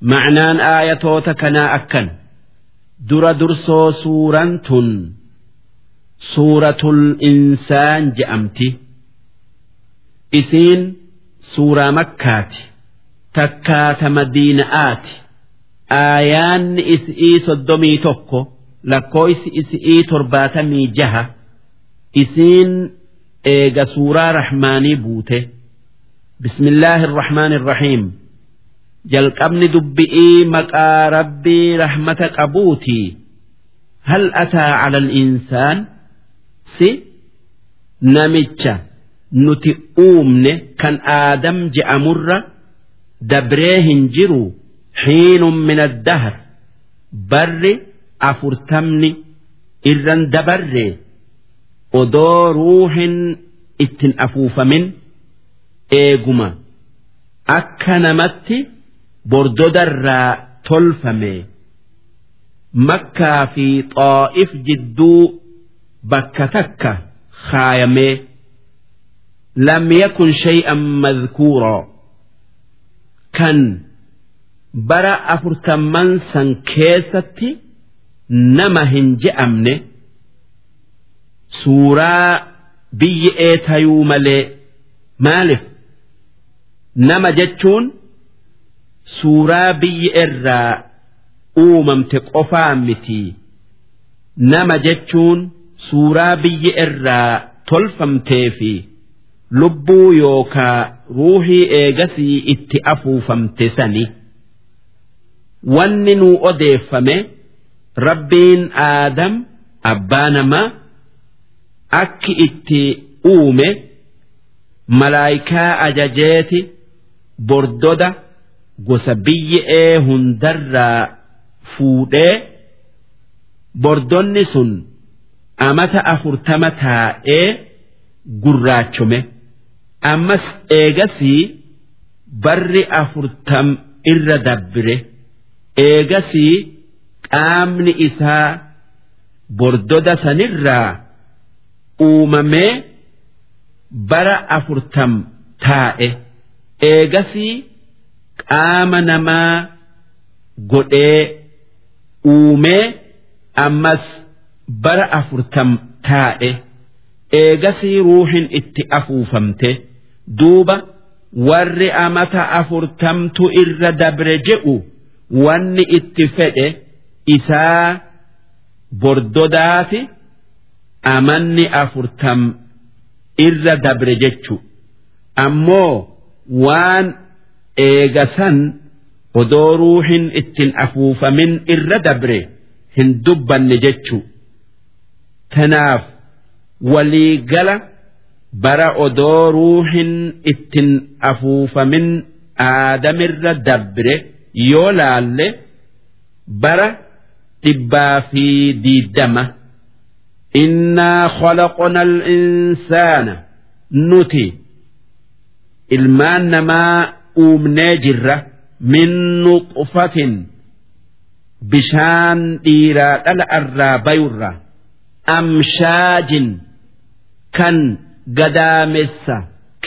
ma'naan aayatoota kanaa akkan. Dura dursoo suuraan tun. Suuratul insaan je'amti. Isiin suuraa makkaati. Takkaata madiina'aati. Aayaanni is'ii soddomii tokko lakkooysi is'ii torbaatamii jaha. Isiin eega suuraa rahmaanii buute. Bismillaahi irrahmaani irrahiim jalqabni dubbi'ii maqaa rabbii rahmata qabuutii hal ataa cala al-insaan si namicha nuti uumne kan aadam je'amurra dabree hin jiru xiinun min addahar barri afurtamni irran dabarre odoo ruuhin ittin afuufamin eeguma. Akka namatti bordodarraa tolfame makkaa fi xaa'if jidduu bakka takka kaayamee lam yakun shay'an madhkuuraa kan bara afurtamman san keessatti nama hin je'amne suuraa biyyee tayuu malee maaliif nama jechuun suuraa biyya irraa uumamte qofaa miti. Nama jechuun suuraa biyya irraa tolfamtee fi lubbuu yookaa ruuhii eegasii itti afuufamte sani. Wanni nuu odeeffame rabbiin aadam abbaa namaa akki itti uume malaayikaa ajajeeti bordoda gosa biyya'ee hundarraa fuudhee bordonni sun amata afurtama taa'ee gurraachume ammas eegasii barri afurtam irra dabbire. Eegasii qaamni isaa bordoda sanirraa uumamee bara afurtam taa'e. Eegasii qaama namaa godhee uumee ammas bara afurtam taa'e. Eegasii ruuhin itti afuufamte. Duuba warri amata afurtamtu irra dabre je'u wanni itti fedhe isaa bordodaati amanni afurtam irra dabre jechu. Ammoo waan eegasan odoo ruuhin ittin afuufamin irra dabre hin dubbanne jechu. Tanaaf waliigala bara odoo ruuhin ittin afuufamin aadamirra dabre yoo laalle bara dhibbaa fi diiddama. Innaa khalaqna al-insaana nuti ilmaan namaa uumnee jirra min nuqfatin. Bishaan dhiiraa dhala irraa bayurra. Amshaajin kan gadaamessa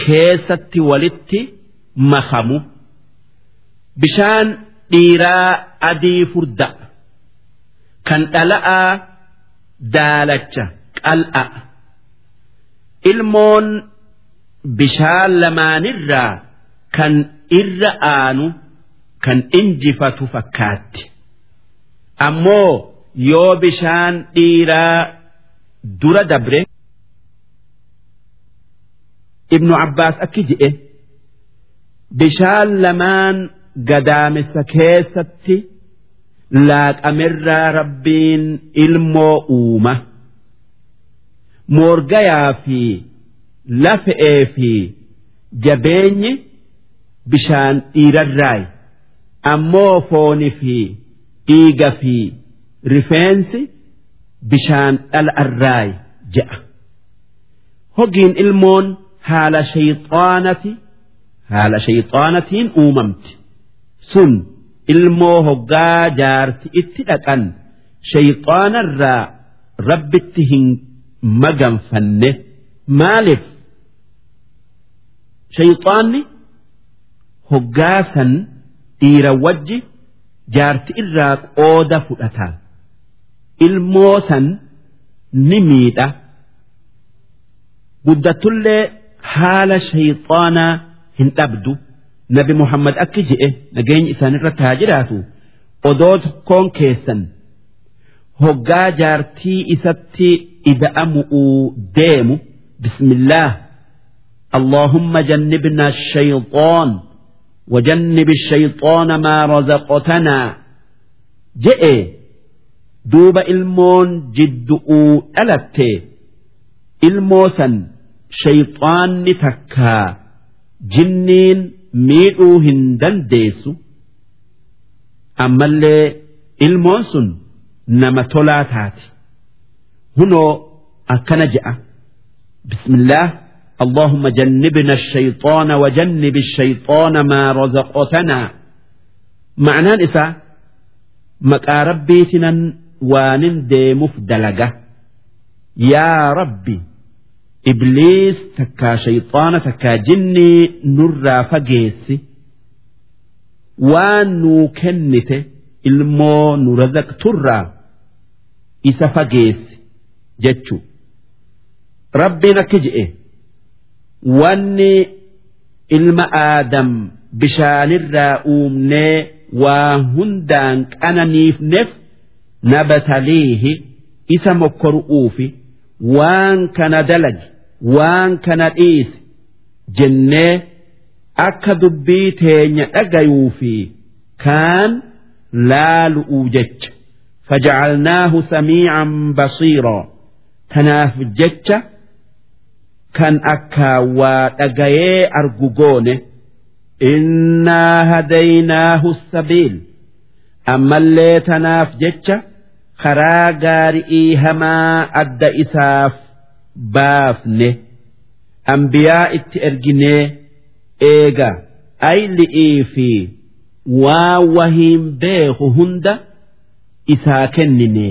keessatti walitti makamu. Bishaan dhiiraa adii furda. Kan dhala'aa daalacha qal'a. Ilmoon bishaan lamaanirraa kan irra aanu kan injifatu fakkaatti. Ammoo yoo bishaan dhiiraa dura dabre ibnu abbaas akki je'e bishaan lamaan gadaamessa keessatti laaqamirraa rabbiin ilmoo uuma. Moorgayaa fi lafe'ee fi jabeenyi bishaan dhiirarraayi ammoo fooni fi dhiiga fi rifeensi bishaan dhala'arraayi je'a. Hogiin ilmoon haala shayxaanati haala shayxaanatiin uumamti. Sun ilmoo hoggaa jaarti itti dhaqan shayxaanarraa rabbitti hin maganfanne. Maaliif? Shayxaanni hoggaasan dhiira wajji jaarti irraa qooda fudhataan ilmoo san ni miidha. Guddatullee haala shayxaanaa hin dhabdu. Nabi muhammad akki je'e nageenyi isaanirratti haa jiraatu odoo tokkoon keessan hoggaa jaartii isatti ida'amu'uu deemu. Bismillaah allaahumma jannibna shayxaan. وجنب الشيطان ما رزقتنا جئ دوب المون جدؤوا ألت الموسا شيطان تكا جنين ميئو هندن ديسو أما اللي الموسن نما تولاتات هنو أكنجأ بسم الله اللهم جنبنا الشيطان وجنب الشيطان ما رزقتنا معنى نساء مكا ربيتنا وان ديمف دلقة يا ربي إبليس تكا شيطان تكا جني نرى فقيس وان نو كنت المو نرزق ترى إسا فقيس جتشو ربنا كجئه wanni ilma aadam bishaanirraa uumnee waa hundaan qananiifneef nabataliihi isa mokkoru'uufi waan kana dalagi waan kana dhiisi jennee akka dubbii teenya dhagayuu fi kaan laalu'uu jecha. Fajacalnaahu samiican basiiroo tanaaf jecha kan akka waa dhagayee argu goone innaa hadaynaahu sabiil. Ammallee tanaaf jecha karaa gaari'ii hamaa adda isaaf baafne. Ambiyaa itti erginee eega ayli'ii fi waa wahiin beeku hunda isaa kennine.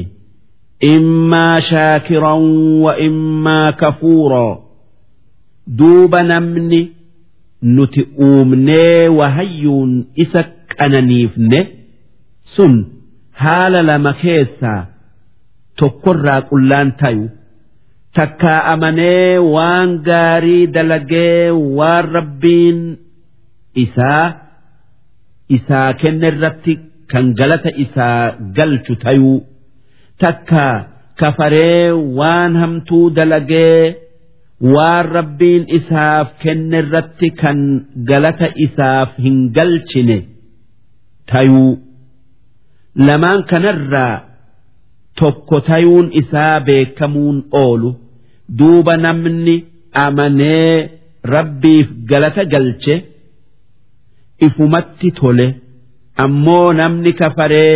Immaa shaakiran wa immaa kafuuraa duuba namni nuti uumnee wahayyuun isa qananiifne sun haala lama keessaa tokkorraa qullaan tayu takkaa amanee waan gaarii dalagee waan rabbiin isaa isaa kenne irratti kan galata isaa galchu tayuu takkaa kafaree waan hamtuu dalagee waan rabbiin isaaf kenne irratti kan galata isaaf hin galchine tayuu. Lamaan kanarraa tokko tayuun isaa beekamuun oolu. Duuba namni amanee rabbiif galata galche ifumatti tole. Ammoo namni kafaree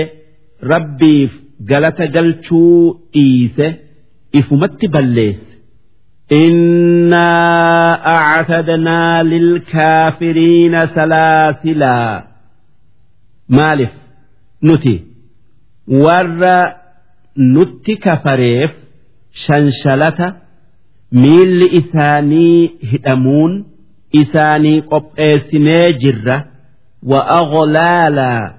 rabbiif galata galchuu dhiise ifumatti balleesse. إنا أعتدنا للكافرين سلاسلا مالف نتي ور نتي كفريف شنشلة ميل إساني هدمون إساني قبئسني جرة وأغلالا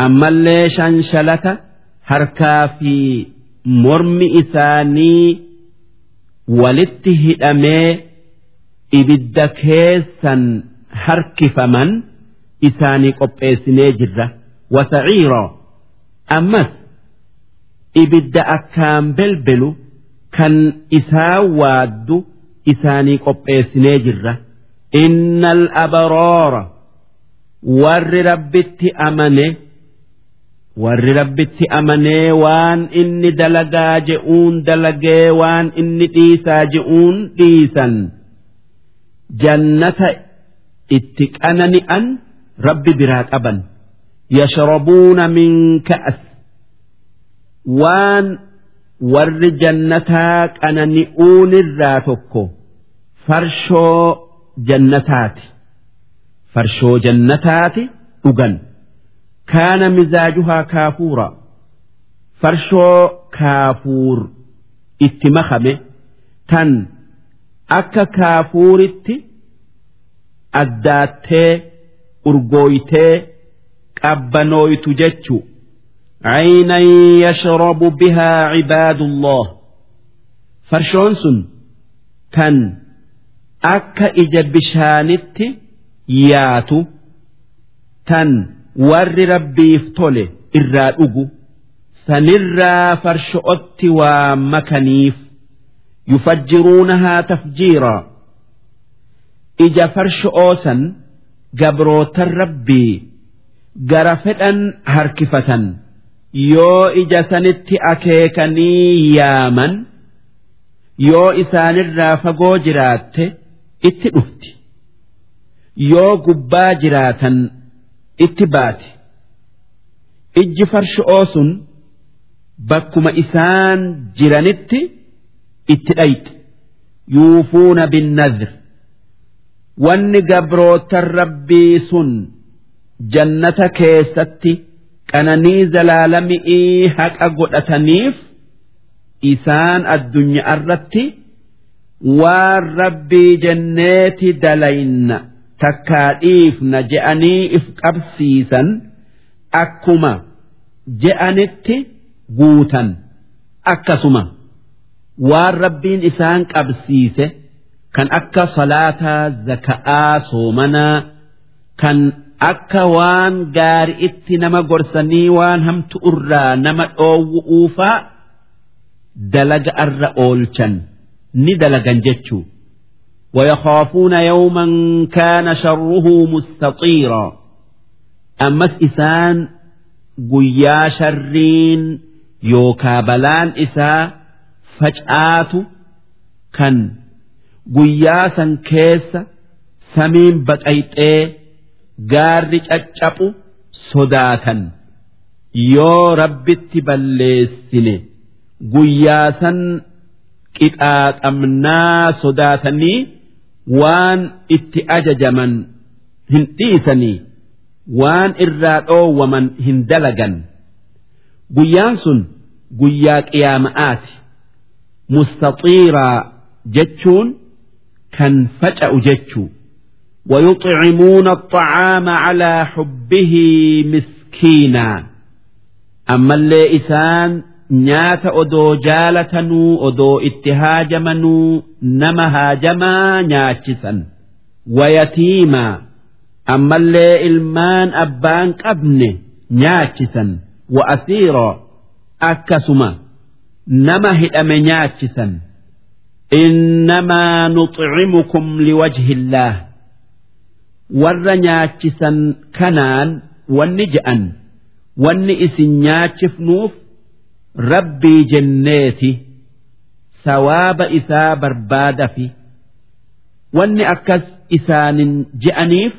أما اللي شنشلة هركا في مرم إساني walitti hidhamee ibidda keessan harkifaman isaanii qopheessinee jirra. Wasaciiroo ammas ibidda akkaan belbelu kan isaa waaddu isaanii qopheessinee jirra. Innal abaroora. Warri rabbitti amane warri rabbitti amanee waan inni dalagaa je'uun dalagee waan inni dhiisaa je'uun dhiisan. Jannata itti qanani'an rabbi biraa qaban. Yashrabuuna min ka'as. Waan warri jannataa qanani'uunirraa tokko farshoo jannataati. Farshoo jannataati dhugan kaana mizaajuhaa kaafuura farshoo kaafuur itti makame tan akka kaafuuritti addaattee urgooytee qabbanooytu jechu عينا يشرب بها عباد الله farshoon sun kan akka ija bishaanitti yaatu tan warri rabbiif tole irraa dhugu sanirraa farsho'otti waa makaniif yufajjiruunahaa tafjiiraa. Ija farsho'oo san gabrootan rabbii gara fedhan harkifatan. Yoo ija sanitti akeekanii yaaman yoo isaanirraa fagoo jiraatte itti dhufti. Yoo gubbaa jiraatan itti baati ijji farsho'oo sun bakkuma isaan jiranitti itti dhayxi yuufuuna binnadr wanni gabrootan rabbii sun jannata keessatti qananii zalaalami'ii haqa godhataniif isaan addunyaa irratti waan rabbii jenneeti dalayna takkaa dhiifna je'anii if qabsiisan akkuma je'anitti guutan. Akkasuma. Waan rabbiin isaan qabsiise kan akka salaataa zaka'aa soomanaa kan akka waan gaari'itti nama gorsanii waan hamtu irraa nama dhoowwu'uufaa dalaga irra oolchan. Ni dalagan jechuu ويخافون يوما كان شره مستطيرا أمس إسان قيا شرين يوكا بلان إسا فجآت كان قيا سن كيس سمين بقيت gaarri caccabu sodaatan yoo rabbitti balleessine guyyaa san qixaaxamnaa sodaatanii waan itti ajajaman hin dhiisanii waan irraa dhoowwaman hin dalagan guyyaan sun guyyaa qiyaama'aati mustaxiiraa jechuun kan faca'u jechuu ويطعمون الطعام على حبه مسكينا أما اللي إسان nyaata odoo jaalatanuu odoo itti haajamanuu nama haajamaa nyaachisan. Wayatiimaa ammallee ilmaan abbaan qabne nyaachisan. Wa'asiiroo akkasuma nama hidhame nyaachisan. Innamaa nuxcimukum liwajhi illaah warra nyaachisan kanaan wanni je'an wanni isin nyaachifnuuf rabbii jenneeti sawaaba isaa barbaadafi wanni akkas isaanin je'aniif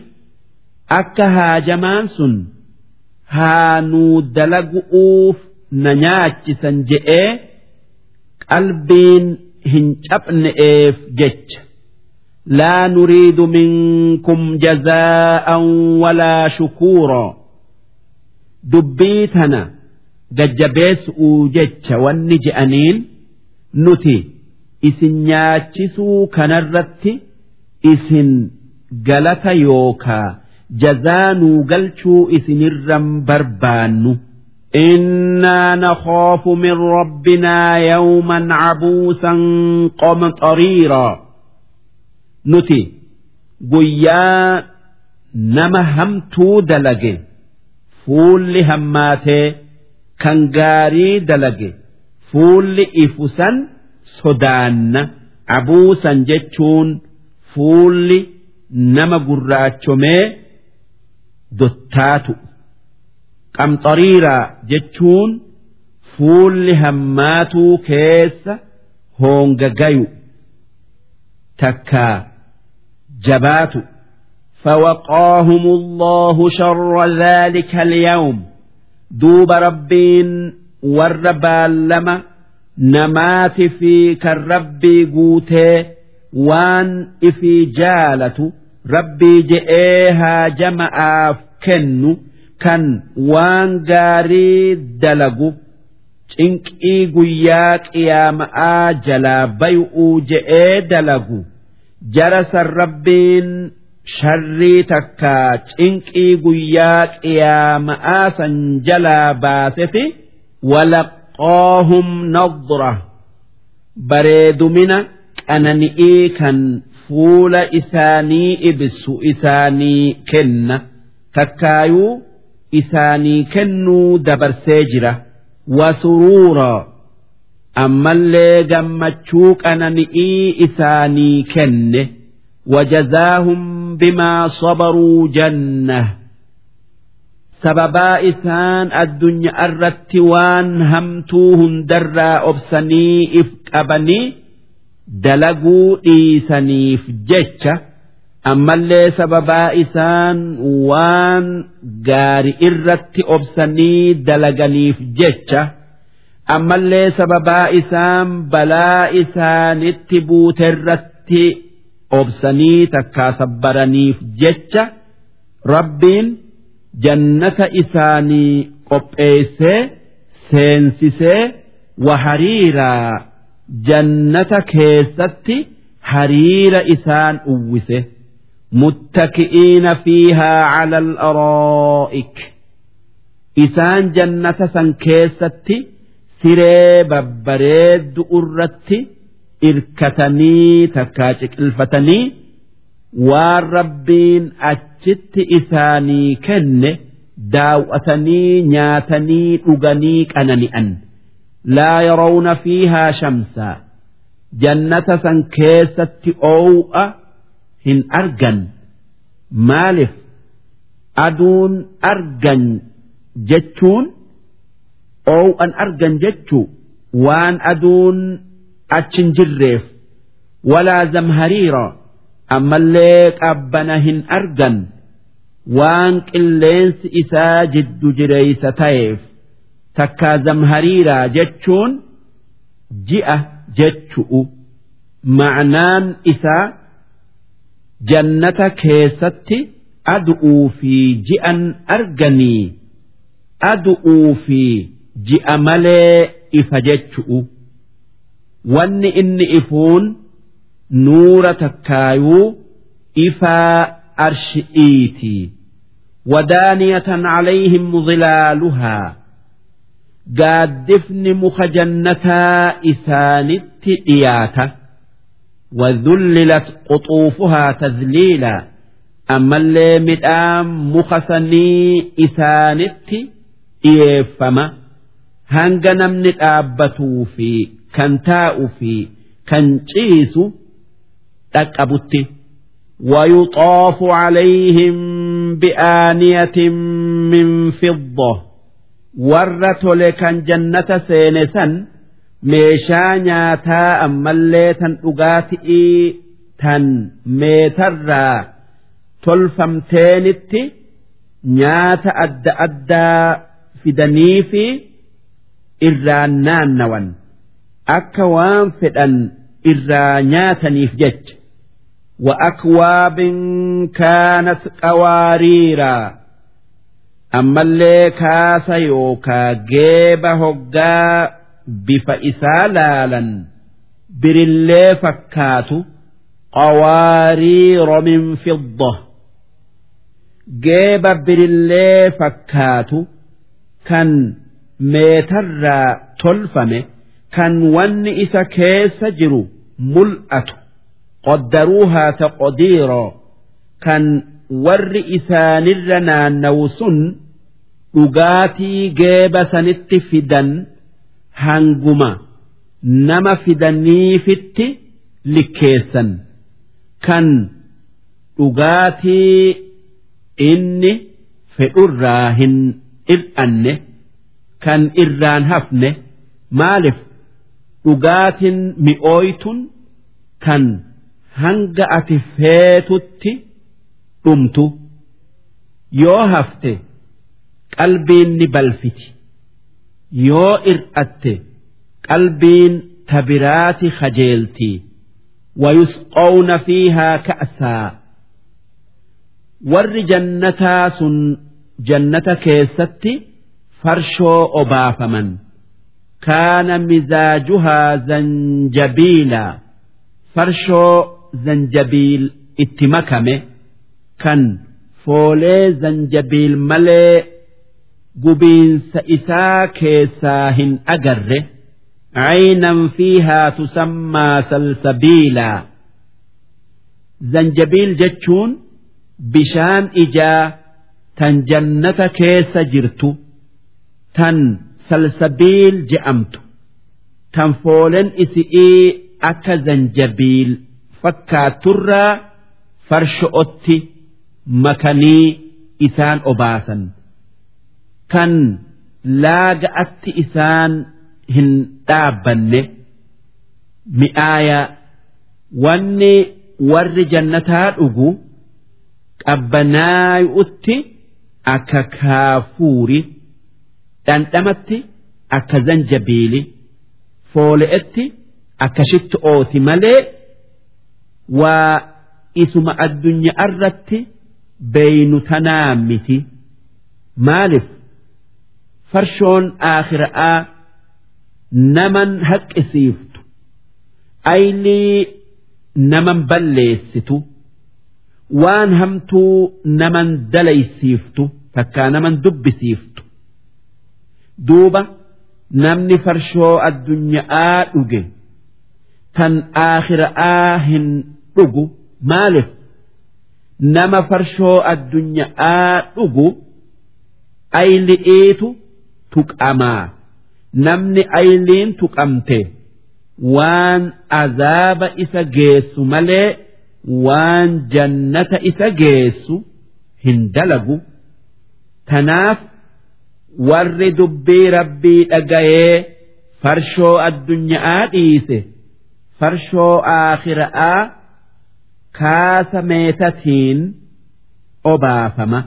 akka haajamaan sun haanuu dalagu'uuf na nyaachisan je'ee qalbiin hin cabne'eef jecha. لا نريد منكم جزاء ولا شكورا دبيتنا ججبيس أوجتش والنجأنين نتي إسن ياتشسو كنرت إسن قلت يوكا جزانو قلشو إسن الرم بربانو إنا نخاف من ربنا يوما عبوسا قمطريرا nuti guyyaa nama hamtuu dalage fuulli hammaatee kan gaarii dalage fuulli ifusan sodaanna abuusan jechuun fuulli nama gurraachomee dottaatu qamxariiraa jechuun fuulli hammaatuu keessa hoongagayu takkaa جبات فوقاهم الله شر ذلك اليوم duuba rabbiin warra baallama namaati fi kan rabbii guutee waan ifii jaalatu rabbii je'ee haa jama'aaf kennu kan waan gaarii dalagu cinqii guyyaa qiyaama'aa jalaa bay'uu je'ee dalagu jara san rabbiin sharrii takka cinqii guyyaa qiyaama'aa san jalaa baaseti walaqoohum nadra. Bareedumina qanani'ii kan fuula isaanii ibsu isaanii kenna. Takkaayuu isaanii kennuu dabarsee jira. Wasuruura ammallee gammachuu qanani'ii isaanii kenne. Wajazaahum bimaa sabaruu janna sababaa isaan addunyaa irratti waan hamtuu hundarraa obsanii if qabanii dalaguu dhiisaniif jecha ammallee sababaa isaan waan gaari irratti obsanii dalaganiif jecha ammallee sababaa isaan balaa isaanitti buuterratti obsanii takkaa sabbaraniif jecha rabbiin jannata isaanii qopheessee seensisee wahariiraa jannata keessatti hariira isaan uwwise. Muttaki'iina fiihaa cala al-araa'ik isaan jannata san keessatti siree babbareeddu irratti irkatanii takkaa ciqilfatanii waan rabbiin achitti isaanii kenne daawwatanii nyaatanii dhuganii qanani'an. Laa yarawna fiihaa shamsaa jannata san keessatti oow'a hin argan. Maalif aduun argan jechuun oow'an argan jechuu? Waan aduun achi hin jirreef walaa zamhariira ammallee qabbana hin argan waan qilleensi isaa jiddu jireeysa ta'eef takkaa zamhariiraa jechuun ji'a jechu'u ma'anaan isaa jannata keessatti adu'uu fi ji'an arganii adu'uu fi ji'a malee ifa jechu'u. wanni inni ifuun nuura takkaayuu ifaa arshi'iiti. Wadaaniyatan calayhim mudilaaluhaa gaaddifni muka jannataa isaanitti dhiyaata. Wadullilat quxuufuhaa tadliilaa ammallee midhaan muka sanii isaanitti dhiyeeffama. Hanga namni dhaabbatuu fi الآبتو في كنتاء في كنشيس تكبت ويطاف عليهم بآنية من فضة warra tole kan jannata seene san meeshaa nyaataa ammallee tan dhugaatii tan meetarraa tolfamteenitti nyaata adda addaa fidanii fi irraan naannawan akka waan fedhan irraa nyaataniif jecha وأكواب كانت قواريرا ammallee kaasa yookaa geeba hoggaa bifa isaa laalan birillee fakkaatu qawaariiro min fidda geeba birillee fakkaatu kan meetarraa tolfame kan wanni isa keessa jiru mul'atu. Qoddaruuhaa taqdiiroo kan warri isaanirra naannawu sun dhugaatii geeba sanitti fidan hanguma nama fidaniifitti likkeessan. Kan dhugaatii inni fedhurraa hin ir'anne kan irraan hafne maaliif dhugaatiin mi'ooytun kan hanga ati feetutti dhumtu. Yoo hafte qalbiin ni balfiti. Yoo ir'atte qalbiin tabiraati hajeeltii wayusqawna fiihaa ka'saa warri jannataa sun jannata keessatti farshoo obaafaman. أبافمن كان مزاجها زنجبيلا فرشو زنجبيل اتمكمه kan foolee zanjabiil malee gubiinsa isaa keessaa hin agarre caynan fiihaa tusammaa salsabiilaa zanjabiil jechuun bishaan ijaa tan jannata keessa jirtu tan salsabiil je'amtu. Tan foolen isi'ii akka zanjabiil fakkaaturraa farsho'otti makanii isaan obaasan. Kan laaga'atti isaan hin dhaabbanne mi'aaya wanni warri jannataa dhugu qabbanaayu'utti akka kaafuuri dhandhamatti akka zanjabiili foole'etti akka shitto'ooti malee waa isuma addunyaa irratti beeynu tanaa miti. Maaliif? Farshoon aakhira'aa naman haqqisiiftu. Aylii naman balleessitu. Waan hamtuu naman dalaysiiftu takkaa naman dubbisiiftu duuba namni farshoo addunyaa dhuge tan aakhira'aa hin dhugu maaliif? Nama farshoo addunyaa dhugu ayli'iitu tuqamaa namni ayliin tuqamte waan azaaba isa geessu malee waan jannata isa geessu hin dalagu. Tanaaf warri dubbii rabbii dhagayee farshoo addunyaa dhiise farshoo aakhiraa kaasa meetatiin obaafama.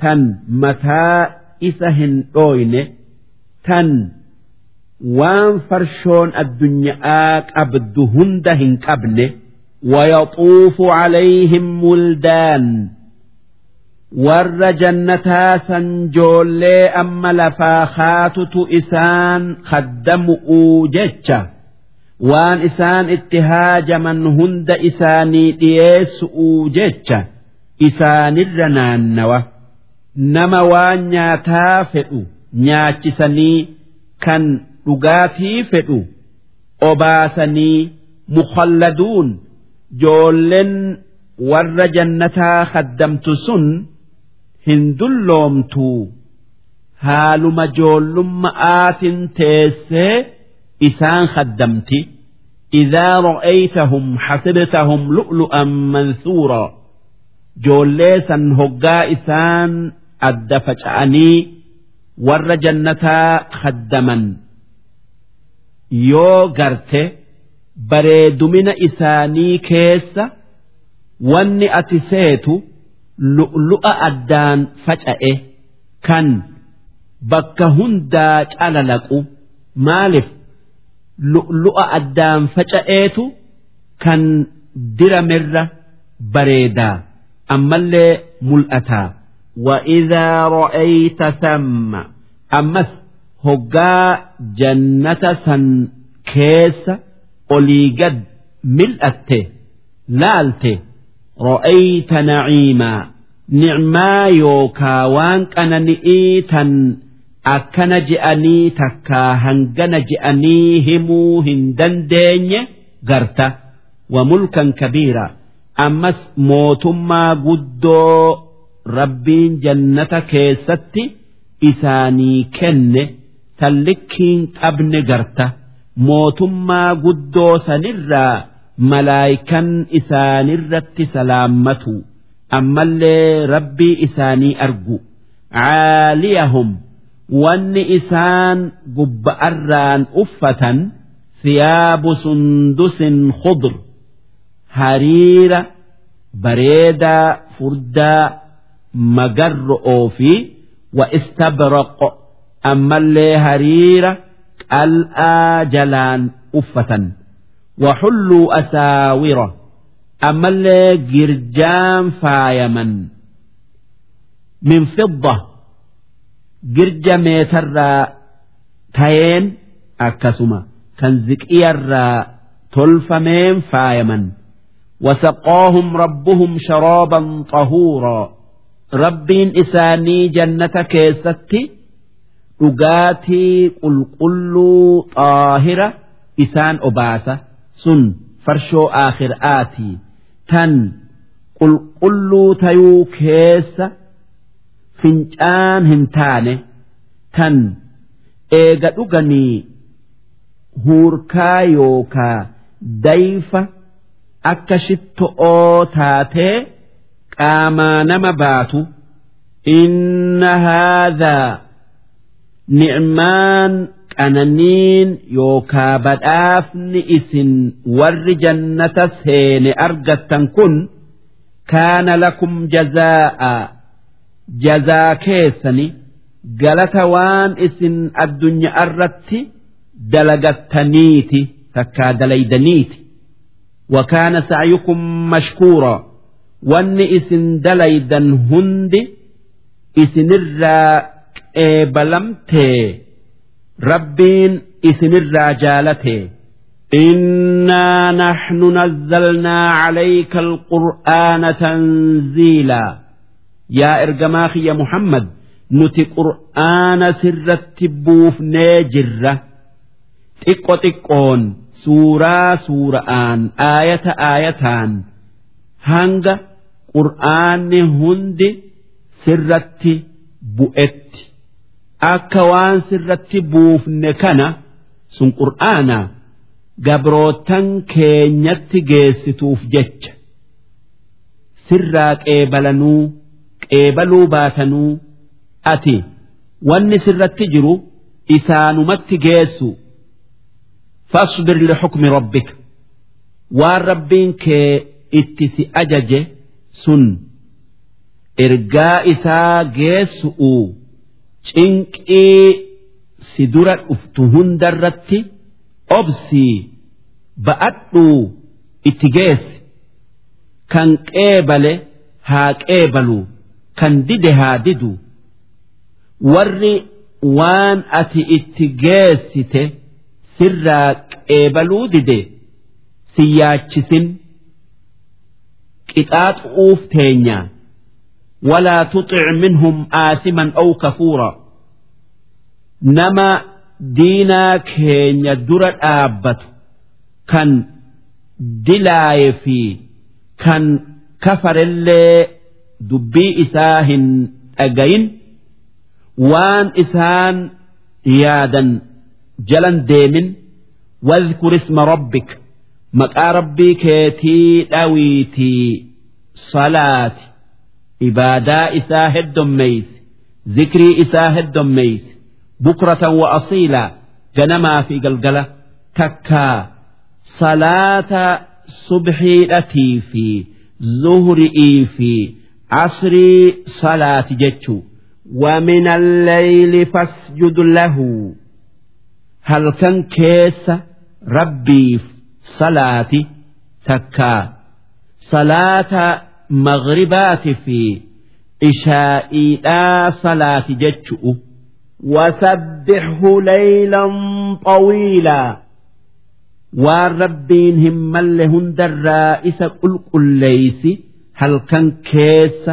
Tan mataa isa hin dhooyne tan waan farshoon addunyaa qabdu hunda hin qabne wayaxuufu calayhim muldaan warra jannataa san joollee amma lafaa kaatutu isaan kaddamu'uu jecha. Waan isaan itti haajaman hunda isaanii dhiyeessu'uu jecha. Isaanirra naannawa. Nama waan nyaataa fedhu nyaachisanii kan dhugaatii fedhu obaasanii mukhalladuun joolleen warra jannataa kaddamtu sun hin dulloomtuu haaluma joollummaa'aatin teessee isaan kaddamti إذا رأيتهم حسبتهم لؤلؤا منثورا joollee san hoggaa isaan adda faca'anii warra jannataa kaddaman yoo garte bareedumina isaanii keessa wanni ati seetu lu'lu'a addaan faca'e kan bakka hundaa calalaqu maaliif lu'lu'a addaan faca'eetu kan diramirra bareedaa ammallee mul'ataa وإذا رأيت ثم أمس هقا جنة سن كيس أوليقد ملأته لالته رأيت نعيما nicmaa yookaa waan qanani'ii tan akkana je'anii takkaa hangana je'anii himuu hin dandeenye garta. Wa mulkan kabiira. Ammas mootummaa guddoo rabbiin jannata keessatti isaanii kenne tan likkiin qabne garta. Mootummaa guddoo sanirraa malaayikan isaanirratti salaammatu. ammallee rabbii isaanii argu. Caaliyahum wanni isaan gubba'arraan uffatan siyaabu sundusin khudr. Hariira bareedaa furdaa magarro'oo fi wa istabraqo. Ammallee hariira qal'aa jalaan uffatan. Wa xulluu asaawira. ammallee girjaan faayaman min fidda girja meetarraa tayeen akkasuma kan ziqiyarraa tolfameen faayaman wasaqoohum rabbuhum sharooban xahuuraa rabbiin isaanii jannata keessatti dhugaatii qulqulluu xaahira isaan obaasa sun farshoo aakhir'aatii tan qulqulluu tayuu keessa fincaan hin taane tan eega dhuganii huurkaa yookaa dayfa akka shitto'oo taatee qaamaa nama baatu inna haadhaa ni'maan qananiin yookaa badhaafni isin warri jannata seene argattan kun kaana lakum jazaa'a jazaa keessani galata waan isin addunyaa irratti dalagattaniiti takkaa dalaydaniiti وكان سعيكم مشكورا وان اسن دليدا هند اسن الرا eebalamtee rabbiin isinirraa jaalate إنا نحن نزلنا عليك القرآن تنزيلا يا إرجماخ يا محمد نتي قرآن سر التبوف ناجرة تقو تقون سورة سورة آية آيتان هنگ قرآن هند سر التبوئت akka waan sirratti buufne kana sun qur'aana gabrootan keenyatti geessituuf jecha. Sirraa qeebalanuu qeebaluu baatanuu ati wanni sirratti jiru isaanumatti geessu. Fasbir lixukmi rabbika waan rabbiin kee itti si ajaje sun ergaa isaa geessu'uu cinqii si dura dhuftu hundarratti obsii ba'adhuu itti geessi kan qeebale haa qeebalu kan dide haa didu. Warri waan ati itti geessite sirraa qeebaluu dide si yaachisin qixaaxuuf teenyaa ولا تطع منهم آثما أو كفورا نما دينا كين يدر الآبت كان دلاي في كان كفر اللي دبي إساهن أجين وان إسان يادا جلن ديمن واذكر اسم ربك مكا ربي كيتي أويتي صلاتي ibaadaa isaa heddommeeyse zikrii isaa heddommeeyse bukratan wa asiilaa ganamaa fi galgala takkaa salaata subxiidhatii fi zuhri'ii fi asrii salaati jechuu ومن الليل فاسجد له هل كان كيس ربي صلاتي تكا صلاة مغربات في إشائي صلاة جتشؤ وسبحه ليلا طويلا والربين هم لهن الرائس قل قل ليس هل كان كيس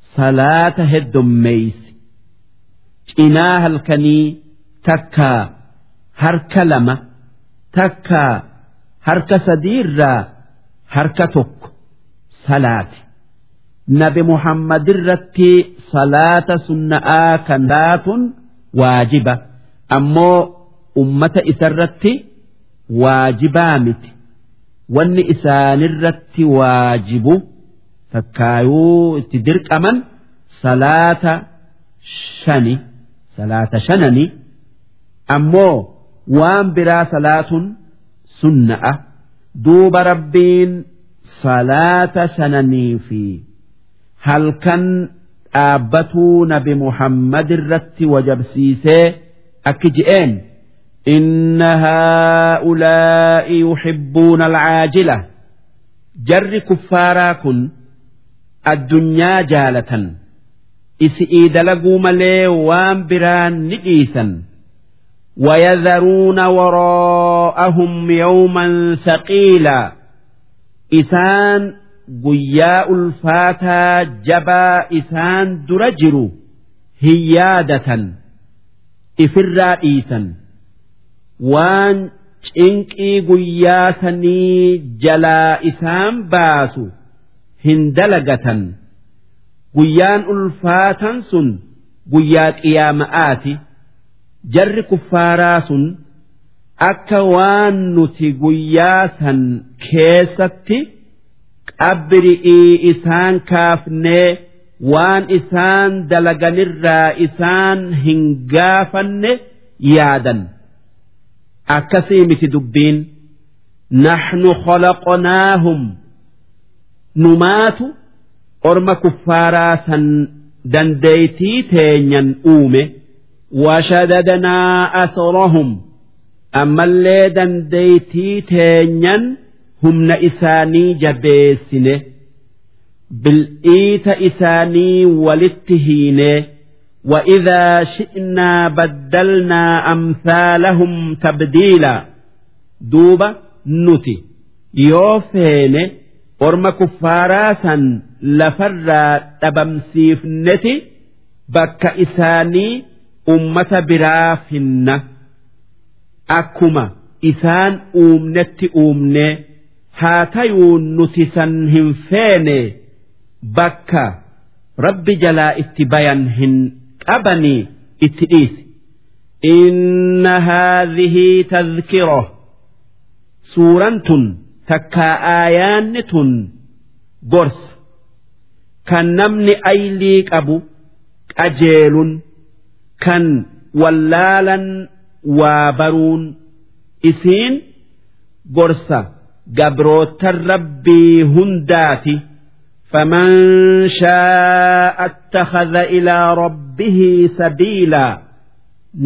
صلاة هدميس إنا هل كني تكا هرك لما تكا هرك سدير nabi Muhammad irratti salaata sunna'aa kan laatun waajiba. Ammoo ummata isarratti waajibaa miti. Wanni isaanirratti waajibu takkaayuu itti dirqaman salaata shani salaata shanani. Ammoo waan biraa salaatun sunna'a. Duuba rabbiin salaata shananii fi شنني في هل كان آبتو نبي محمد الرت وجبسيسي أكجئين إن هؤلاء يحبون العاجلة جر كفاراكن الدنيا جالة إسئي دلقوا ملي وان بران نئيسا ويذرون وراءهم يوما ثقيلا isaan guyyaa ulfaataa jabaa isaan dura jiru hin yaadatan ifirraa dhiisan. Waan cinqii guyyaa sanii jalaa isaan baasu hin dalagatan. Guyyaan ulfaatan sun guyyaa qiyaama'aati jarri kuffaaraa sun akka waan nuti guyyaa san keessatti qabri'ii isaan kaafnee waan isaan dalaganirraa isaan hin gaafanne yaadan. Akkasii miti dubbiin naxnu khalaqnaahum. Numaatu orma kuffaaraa san dandeeytii teenyan uume. Washadadnaa asrahum. Ammallee dandeeytii teenyan humna isaanii jabeessine bil'iita isaanii walitti hiine وإذا شئنا بدلنا أمثالهم تبديلا دوبا نتي يوفين أرم كفاراسا لفر تبمسيفنتي بك إساني أمة برافن أكما إسان أمنت أمني haa tayuu nuti san hin feene bakka rabbi jalaa itti bayan hin qabanii itti dhiise. Inna haadhihii tazkiro suuraan tun takkaa aayaanni tun gorsa kan namni aylii qabu qajeelun kan wallaalan waa baruun isiin gorsa. gabroota rabbii hundaati faman shaa'a attakhadha ilaa rabbihi sabiilaa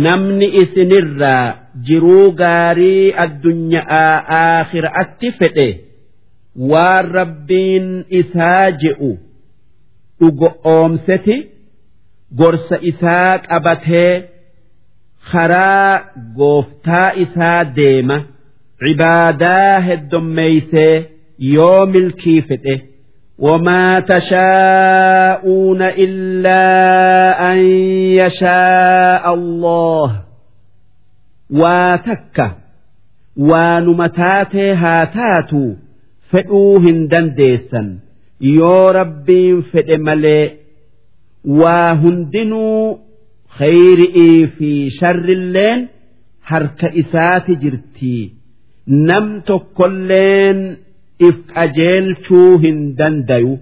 namni isinirraa jiruu gaarii addunyaa aakhiraatti fedhe waan rabbiin isaa je'u dhugo'oomseti gorsa isaa qabatee karaa gooftaa isaa deema. ديمة عباداه الدميسي يوم الكيفته وما تشاءون إلا أن يشاء الله واتك ونمتات هاتات فئوهن دنديسا يو ربي فئ ملئ وهندنوا خير في شر اللين هرك إسات جرتي نمت كلين if qajeelchuu hin dandayu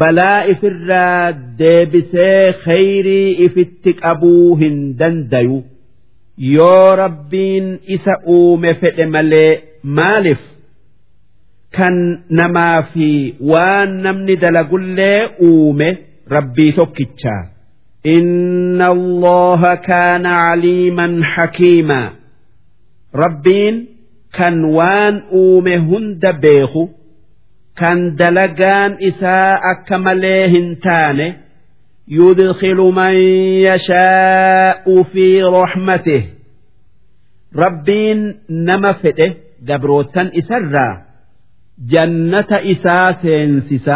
balaa ifirraa deebisee khayrii ifitti qabuu hin dandayu yoo rabbiin isa uume fedhe malee maalif kan namaa fi waan namni dalagullee uume rabbii tokkichaa إن الله كان عليما حكيما ربين kan waan uume hunda beeku kan dalagaan isaa akka malee hin taane yudkilu man yashaa'u fi rahmatih rabbiin nama fedhe gabrootan isarraa jannata isaa seensisa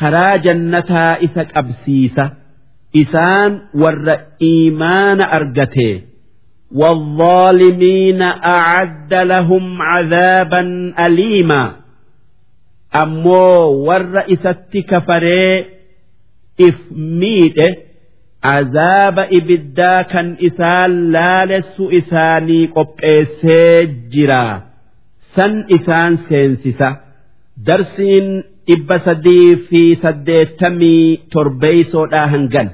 karaa jannataa isa qabsiisa isaan warra iimaana argatee والظالمين أعد لهم عذابا أليما أمو والرئيسة كفري إفميته عذاب إبدا كان إسان لالس إساني قبئسي جرا سن إسان سينسسا درسين إبا سدي في سدي تمي تربيسو هنجن